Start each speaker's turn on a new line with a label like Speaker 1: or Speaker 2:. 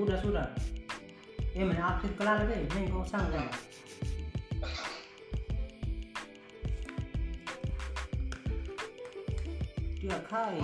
Speaker 1: sudah sudah eh mana akhir kelar deh ini kau sang kan dia kai